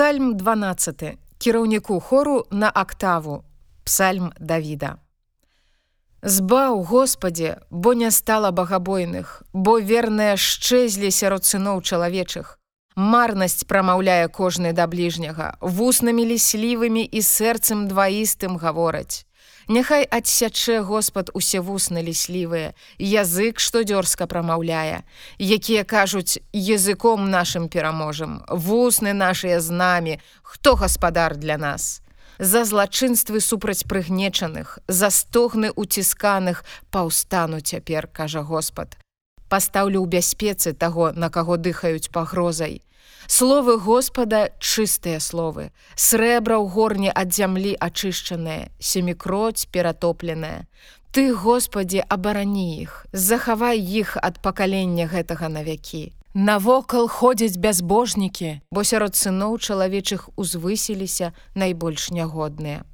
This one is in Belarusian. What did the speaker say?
Псальм 12 кіраўніку хору на актаву Псальм Давіда. Збаў Господе, бо не стала багабойных, бо верныя шчэзлі сярод сыноў чалавечых. Марнасць прамаўляе кожны да бліжняга, вуснамі ліслівымі і сэрцам дваістым гавораць. Няхай адсячэ Господ усе вусны ліслівыя, язык, што дзёрзка прамаўляе, якія кажуць языком нашым пераможам, вусны нашыя з намі, хто гаспадар для нас. За злачынствы супраць прыгнечаных, за стогны уцісканых паўстану цяпер, кажа Господ. Пастаўлю ў бяспецы таго, на каго дыхаюць пагрозай. Словы Господа чыстыя словы, срэбра ў горне ад зямлі ачышчаныя, семікроць ператопленая. Ты, Господі, абарані іх, захавай іх ад пакалення гэтага навякі. Навокал ходзяць бязбожнікі, бо сярод сыноў чалавечых узвысіліся найбольш нягодныя.